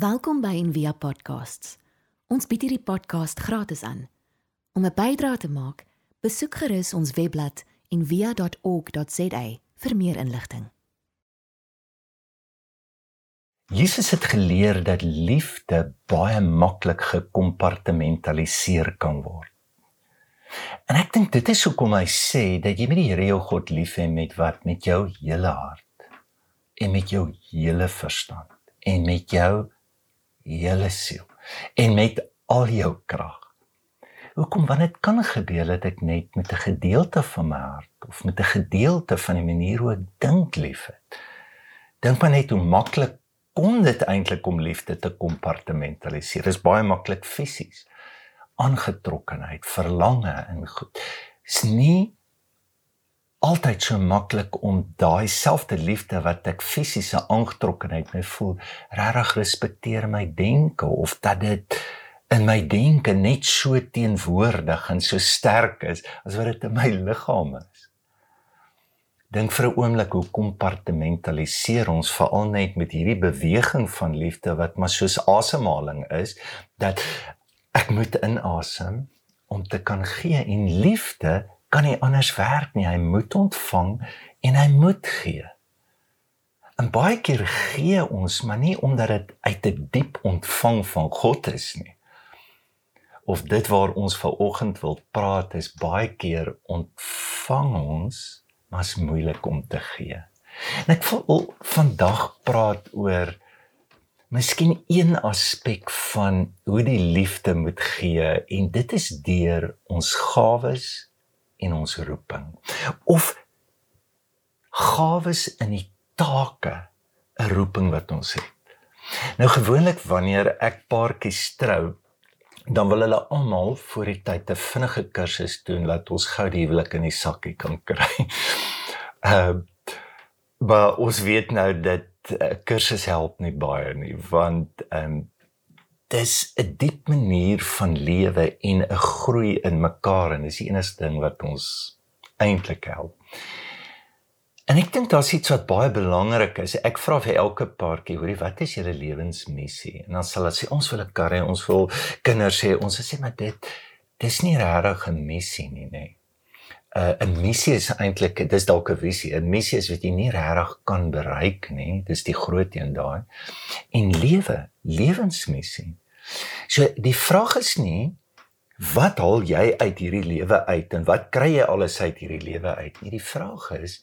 Welkom by Envia Podcasts. Ons bied hierdie podcast gratis aan. Om 'n bydrae te maak, besoek gerus ons webblad en via.org.za vir meer inligting. Jesus het geleer dat liefde baie maklik gekompartmentaliseer kan word. En ek dink dit is hoekom hy sê dat jy met die Here jou God lief hê met wat met jou hele hart en met jou hele verstand en met jou hele siel en met al jou krag. Hoekom want dit kan gebeur dat ek net met 'n gedeelte van my hart of met 'n gedeelte van die manier hoe ek dink liefhet. Dink maar net hoe maklik kom dit eintlik om liefde te kompartmentaliseer. Dit is baie maklik fisies. Aangetrokkenheid, verlange en goed. Is nie altyd so maklik om daai selfde liefde wat ek fisiese aangetrokkenheid mee voel, regtig respekteer my denke of dat dit in my denke net so teenwoordig en so sterk is as wat dit in my liggaam is. Dink vir 'n oomblik hoe kompartmentaliseer ons veral net met hierdie beweging van liefde wat maar soos asemhaling is dat ek moet inasem om te kan gee en liefde kan nie anders werk nie hy moet ontvang en hy moet gee. En baie keer gee ons maar nie omdat dit uit 'n die diep ontvang van God is nie of dit waar ons vanoggend wil praat is baie keer ontvang ons maar is moeilik om te gee. En ek wil vandag praat oor miskien een aspek van hoe die liefde moet gee en dit is deur ons gawes en ons roeping of gawes in die take 'n roeping wat ons het. Nou gewoonlik wanneer ek paartjies trou, dan wil hulle almal voor die tyd 'n vinnige kursus doen laat ons gou die huwelik in die sakkie kan kry. Ehm uh, maar ons weet nou dat 'n uh, kursus help nie baie nie want ehm um, dis 'n diep manier van lewe en 'n groei in mekaar en dis die enigste ding wat ons eintlik help. En ek dink daar's iets wat baie belangrik is. Ek vra vir elke paartjie, hoorie, wat is julle lewensmissie? En dan sal hulle sê ons wil 'n kar hê, ons wil kinders hê. Ons sê maar dit dis nie regtig 'n missie nie, nê. Nee. Uh, 'n missie is eintlik dis dalk 'n visie. 'n Missie is wat jy nie regtig kan bereik nie. Dis die groot een daai. En lewe, lewensmissie. So die vraag is nie wat haal jy uit hierdie lewe uit en wat kry jy alles uit hierdie lewe uit? Nie die vraag is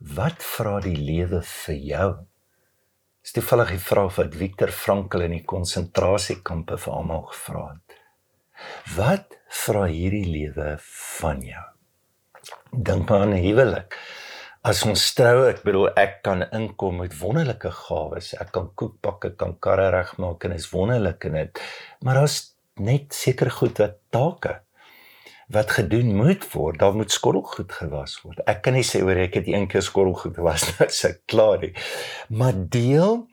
Wat vra die lewe vir jou? Dis toevallig die vraag wat Viktor Frankl in die konsentrasiekampe vir almal gevra het. Wat vra hierdie lewe van jou? Dink maar aan 'n huwelik. As ons trou, ek bedoel ek kan inkom met wonderlike gawes. Ek kan koek bak, ek kan karre regmaak en is wonderlik in dit. Maar daar's net seker goed wat take wat gedoen moet word, daar moet skottelgoed gewas word. Ek kan nie sê oor ek het een keer skottelgoed gewas nou se klaar nie. Maar deel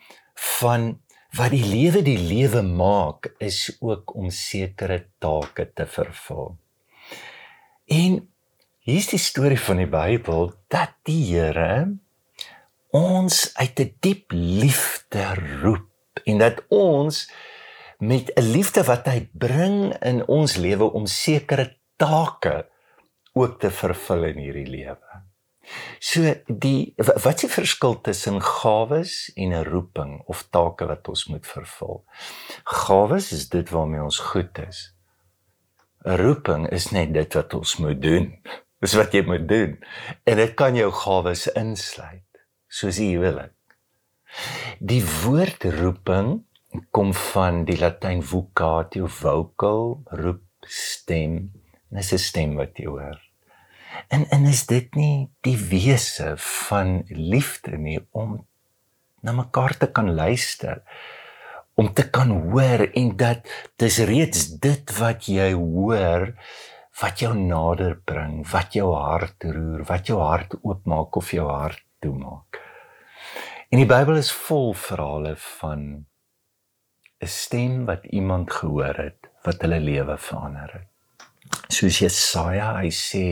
van wat die lewe die lewe maak is ook om sekere take te vervul. En hier's die storie van die Bybel dat die Here ons uit 'n diep liefde roep en dat ons met 'n liefde wat hy bring in ons lewe om sekere take ook te vervul in hierdie lewe. So die wat is die verskil tussen gawes en 'n roeping of take wat ons moet vervul? Gawes is dit waarmee ons goed is. 'n Roeping is net dit wat ons moet doen. Dis wat jy moet doen. En dit kan jou gawes insluit, soos jy wil. Die woord roeping kom van die Latyn vocatio vocal, roep, stem en is 'n stem wat jy hoor. En en is dit nie die wese van liefde nie om na mekaar te kan luister om te kan hoor en dat dis reeds dit wat jy hoor wat jou nader bring, wat jou hart roer, wat jou hart oopmaak of jou hart toemaak. En die Bybel is vol verhale van 'n stem wat iemand gehoor het wat hulle lewe verander het soos Jesaja hy sê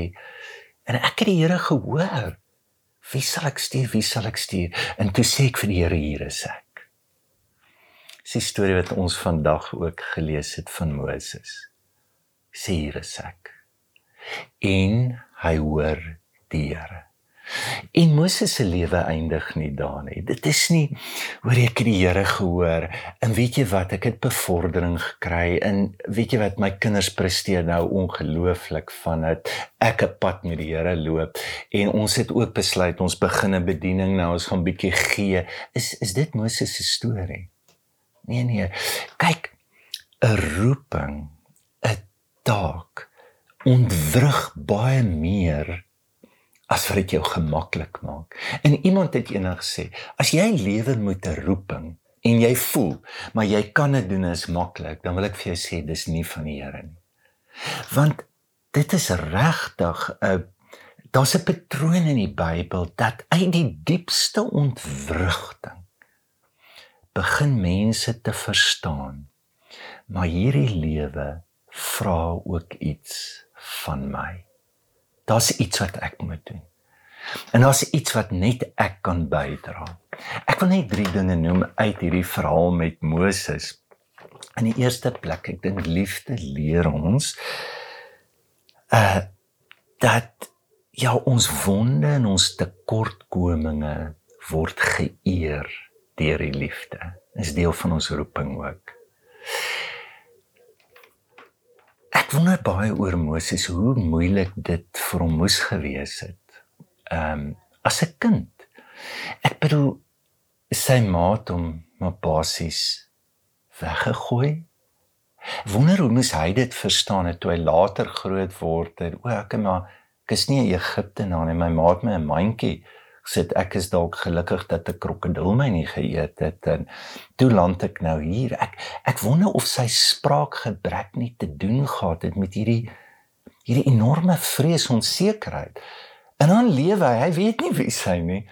en ek het die Here gehoor wie sal ek stuur wie sal ek stuur en toe sê ek vir die Here hier is ek Dis die storie wat ons vandag ook gelees het van Moses. Sê hier is ek. En hy hoor die Here. En Moses se lewe eindig nie daar nie. Dit is nie hoor ek het die Here gehoor en weet jy wat ek het bevordering gekry en weet jy wat my kinders presteer nou ongelooflik van dit ek 'n pad met die Here loop en ons het ook besluit ons begin 'n bediening nou ons gaan bietjie gee. Is is dit Moses se storie? Nee nee. Kyk, 'n roeping, 'n taak ontwrig baie meer as wat dit jou gemaklik maak. En iemand het eendag gesê, as jy lewe met 'n roeping en jy voel, maar jy kan dit doen is maklik, dan wil ek vir jou sê dis nie van die Here nie. Want dit is regtig 'n daar's 'n patroon in die Bybel dat uit die diepste ontwrigting begin mense te verstaan. Maar hierdie lewe vra ook iets van my. Daar's iets wat ek moet doen. En daar's iets wat net ek kan bydra. Ek wil net drie dinge noem uit hierdie verhaal met Moses. In die eerste plek, ek dink liefde leer ons uh dat ja ons wonde en ons tekortkominge word geëer deur die liefde. Is deel van ons roeping ook. Ek wonder baie oor Moses hoe moeilik dit vir hom moes gewees het. Ehm um, as 'n kind. Ek bedoel sy maat hom maar basies weggegooi. Wonder hoe moes hy dit verstaan het toe hy later groot word en o, ek maar ek is nie 'n Egiptenaar nie, my maat my 'n mandjie sit ek is dalk gelukkig dat 'n krokodil my nie geëet het en toe land ek nou hier. Ek ek wonder of sy spraakgebrek nie te doen gehad het met hierdie hierdie enorme vrees onsekerheid. En dan lewe hy, hy weet nie wie sy nie.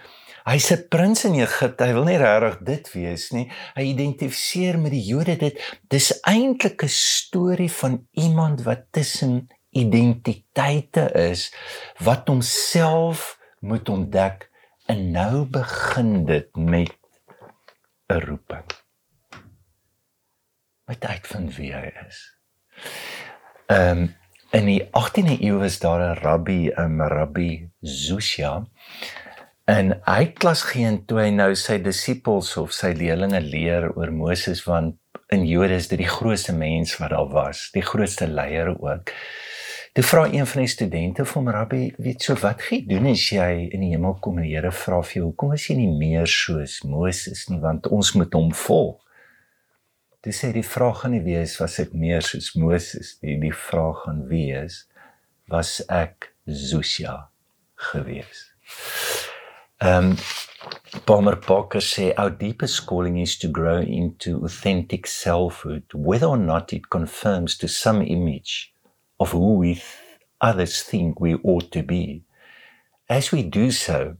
Hy's 'n prins in Egipte. Hy wil nie regtig dit wees nie. Hy identifiseer met die Jode dit. Dis eintlik 'n storie van iemand wat tussen identiteite is wat homself moet ontdek En nou begin dit met 'n roeping. Wat uitvind wie hy is. Ehm um, in die 18de eeu was daar 'n rabbi, 'n rabbi Zusia. En hy klas geen toe hy nou sy disippels of sy leerlinge leer oor Moses want in Jode is dit die grootste mens wat daar was, die grootste leier ook. Toe vra een van die studente vir hom rabbi, weet so wat gee doen as jy in die hemel kom en die Here vra vir jou, hoekom is jy nie meer soos Moses nie want ons moet hom volg. Dis sê die vraag gaan nie wees was ek meer soos Moses nie, die vraag gaan wees was ek Zosia gewees. Ehm um, Palmer Parker sê our deepest calling is to grow into authentic selfhood whether or not it confirms to some image of who we th- others think we ought to be. As we do so,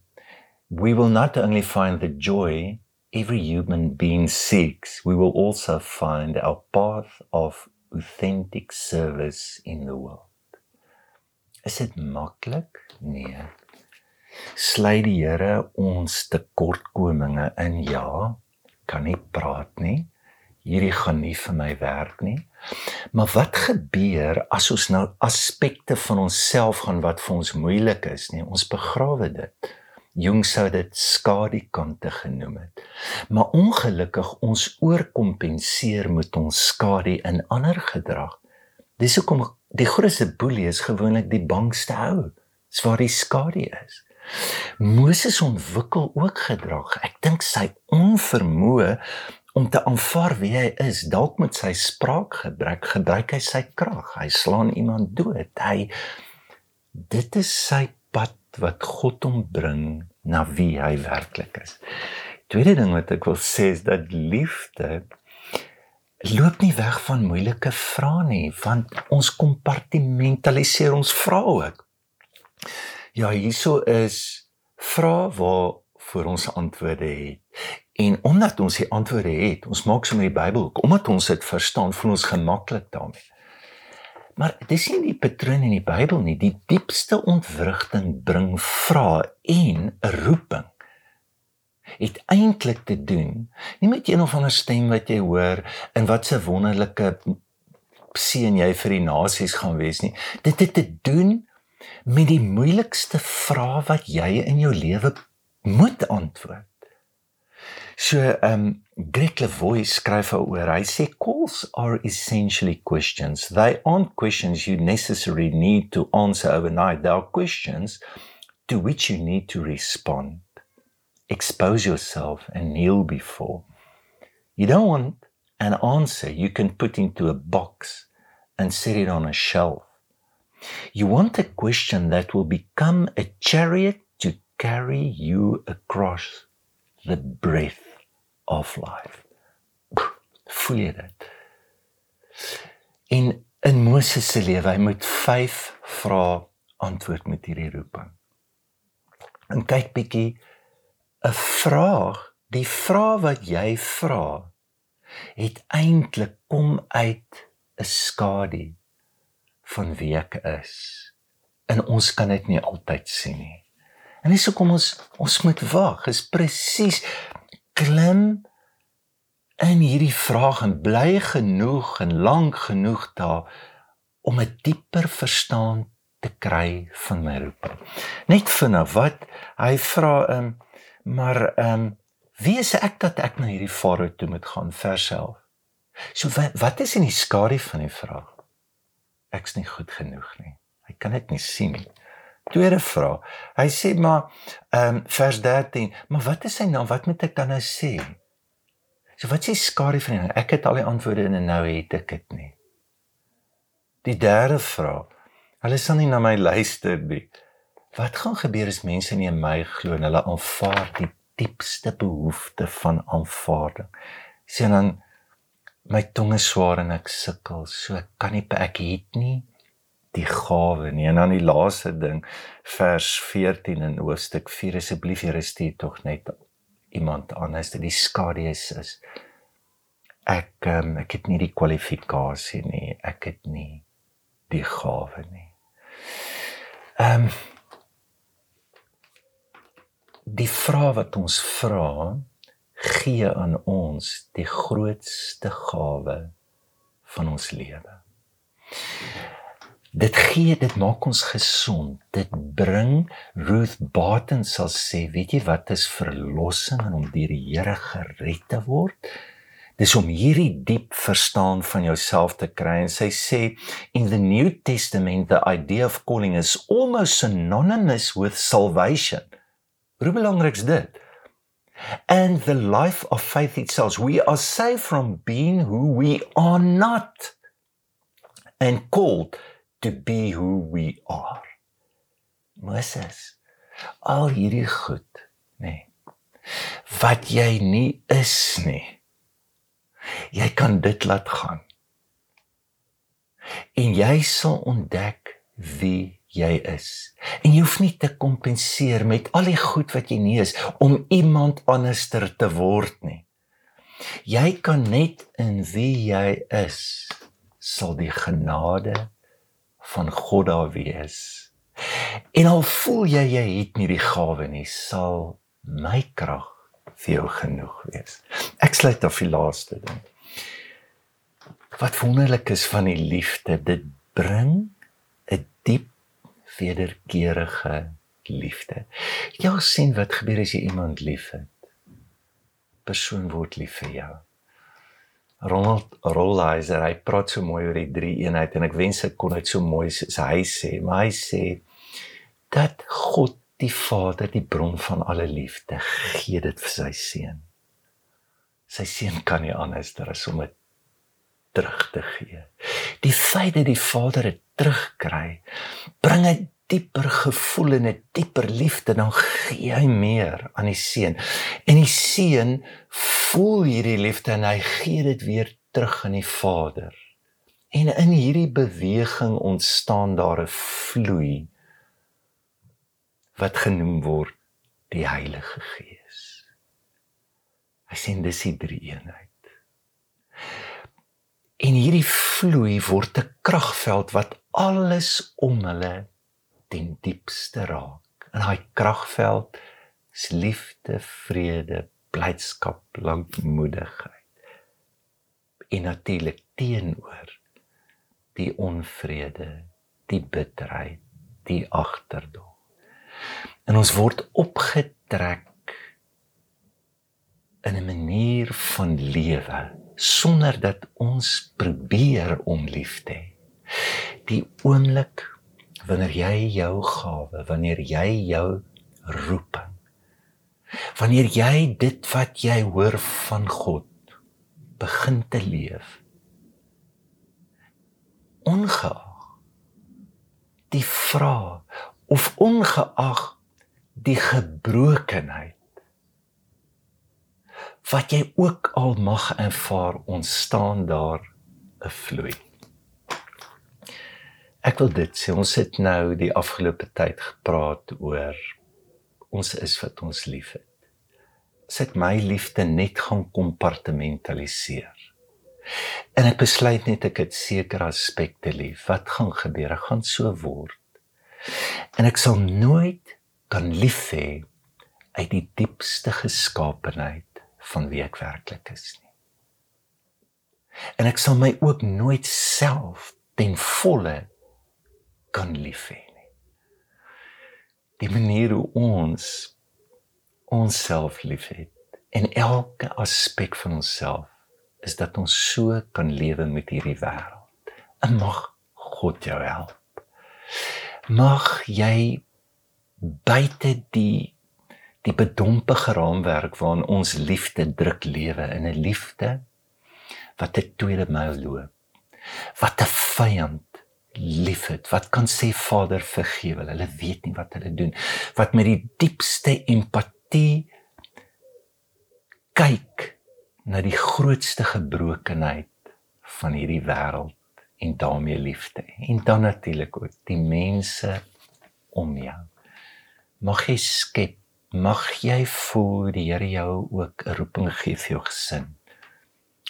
we will not only find the joy every human being seeks, we will also find our path of authentic service in the world. Is dit maklik? Nee. Sly die Here ons tekortkominge in ja, kan nie praat nie. Hierdie gaan nie vir my werk nie. Maar wat gebeur as ons nou aspekte van onsself gaan wat vir ons moeilik is, nee, ons begrawe dit. Jong sou dit skadukante genoem het. Maar ongelukkig ons oorkompenseer met ons skadu in ander gedrag. Dis hoekom die grootste boelie is gewoonlik die bangste hou. Dis waar die skadu is. Moses ontwikkel ook gedrag. Ek dink sy onvermoë om te aanvaar wie hy is. Dalk met sy spraakgebrek gebruik hy sy krag. Hy slaan iemand dood. Hy dit is sy pad wat God hom bring na wie hy werklik is. Tweede ding wat ek wil sê is dat liefde loop nie weg van moeilike vrae nie, want ons kompartimentaliseer ons vrae ook. Ja, hierso is vrae waar vir ons antwoorde het. En omdat ons die antwoorde het, ons maak sommer die Bybel, omdat ons dit verstaan, voel ons gemaklik daarmee. Maar dis nie die patroon in die Bybel nie. Die diepste ontwrigting bring vrae en 'n roeping het eintlik te doen nie met een of ander stem wat jy hoor en wat 'n wonderlike seën jy vir die nasies gaan wees nie. Dit het te doen met die moeilikste vrae wat jy in jou lewe moet antwoord. So ehm um, Greg Levoy skryf oor. Hy sê calls are essentially questions. They aren't questions you necessarily need to answer overnight. They are questions to which you need to respond. Expose yourself and kneel before. You don't want an answer you can put into a box and set it on a shelf. You want a question that will become a chariot to carry you across the breath of life. Voel jy dit? En in Moses se lewe, hy moet 5 vrae antwoord met hierdie roeping. En kyk bietjie 'n vraag, die vraag wat jy vra, het eintlik kom uit 'n skadu van wie ek is. En ons kan dit nie altyd sien nie. En dis hoekom ons ons moet wag. Is presies klim in hierdie vraag en bly genoeg en lank genoeg daar om 'n dieper verstaan te kry van my roeping. Net vinnig wat hy vra ehm um, maar ehm um, wie is ek dat ek na hierdie farao toe moet gaan verself? So wat, wat is in die skadu van die vraag? Ek's nie goed genoeg nie. Hy kan dit nie sien nie. Tweede vraag. Hy sê maar ehm um, vers 13, maar wat is sy naam? Wat moet ek dan nou sê? So wat sê skare van hom? Ek het al die antwoorde en nou het ek dit nie. Die derde vraag. Hulle sal nie na my luister nie. Wat gaan gebeur as mense nie in my glo en hulle aanvaar die diepste behoefte van aanvaarding? Sien dan my tong is swaar en ek sukkel, so ek kan nie ek het nie die gawe nie. En dan die laaste ding, vers 14 in hoofstuk 4 asseblief Here stuur tog net iemand anders dat die skadu is is ek um, ek het nie die kwalifikasie nie. Ek het nie die gawe nie. Ehm um, die vraag wat ons vra gee aan ons die grootste gawe van ons lewe. Dit gee, dit maak ons gesond. Dit bring Ruth Barton sal sê, weet jy wat is verlossing en om deur die Here gered te word? Dis om hierdie diep verstaan van jouself te kry en sy sê in the New Testament the idea of calling is almost synonymous with salvation. Hoe belangrik is dit? And the life of faith itself, we are saved from being who we are not and called to be who we are. Moses, al hierdie goed, nê. Nee, wat jy nie is nie. Jy kan dit laat gaan. En jy sal ontdek wie jy is. En jy hoef nie te kompenseer met al die goed wat jy nie is om iemand anderster te word nie. Jy kan net in wie jy is sal die genade van God daar wees. En al voel jy jy het nie die gawe nie, sal my krag vir jou genoeg wees. Ek sluit af die laaste ding. Wat wonderlik is van die liefde, dit bring 'n diep wederkerige liefde. Jy sien wat gebeur as jy iemand liefhet. Persoon word lief vir jou. Ronald Rollizer, hy praat so mooi oor die drie eenheid en ek wens ek kon dit so mooi soos hy sê, maar hy sê dat God die Vader die bron van alle liefde gee dit vir sy seun. Sy seun kan nie anders as om dit terug te gee. Die feit dat die Vader dit terugkry, bring 'n dieper gevoel en 'n dieper liefde dan gee hy meer aan die seun. En die seun voel hierdie liefde en hy gee dit weer terug aan die Vader. En in hierdie beweging ontstaan daar 'n vloei wat genoem word die Heilige Gees. Hy sê dis die drie eenheid. En hierdie vloei word 'n kragveld wat alles om hulle ten diepste raak. En daai kragveld is liefde, vrede, blydskap, lankmoedigheid. En natuurlik teenoor die onvrede, die bitterheid, die agterdog. En ons word opgetrek in 'n manier van lewe sonder dat ons probeer om lief te hê. Die oomblik wanneer jy jou gawe, wanneer jy jou roeping, wanneer jy dit wat jy hoor van God begin te leef, ongeag die vraag of ongeag die gebrokenheid wat jy ook al mag ervaar ontstaan daar 'n vloei. Ek wil dit sê ons het nou die afgelope tyd gepraat oor ons is wat ons liefhet. Sit my liefde net gaan kompartmentaliseer. En ek besluit net ek het sekere aspekte lief. Wat gaan gebeur? Ek gaan so word. En ek sal nooit kan lief hê uit die diepste geskaapenheid van wie ek werklik is nie. En ek sal my ook nooit self ten volle kan lief hê nie. Die manier hoe ons onsself liefhet en elke aspek van onsself is dat ons so kan lewe met hierdie wêreld. En mag God jou help. Mag jy buite die die bedompige raamwerk waarin ons liefde druk lewe in 'n liefde wat 'n tweede myl loop. Wat 'n vyand liefhet. Wat kan sê Vader vergewe hulle. Hulle weet nie wat hulle doen. Wat met die diepste empatie kyk na die grootste gebrokenheid van hierdie wêreld en daarmee liefde. En dan natuurlik ook die mense om jou. Mag jy skep mag jy voel die Here jou ook 'n roeping gee vir jou gesin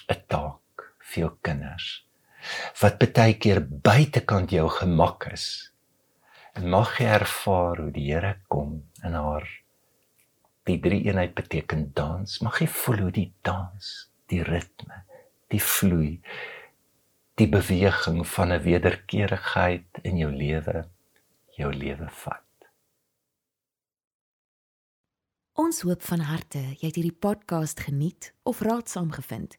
'n taak vir jou kinders wat baie keer buitekant jou gemak is. En mag jy ervaar hoe die Here kom in haar die drie eenheid beteken dans. Mag jy voel hoe die dans die ritme die vloei die beweging van 'n wederkerigheid in jou lewe jou lewe vat. Ons hoop van harte jy het hierdie podcast geniet of raadsaam gevind.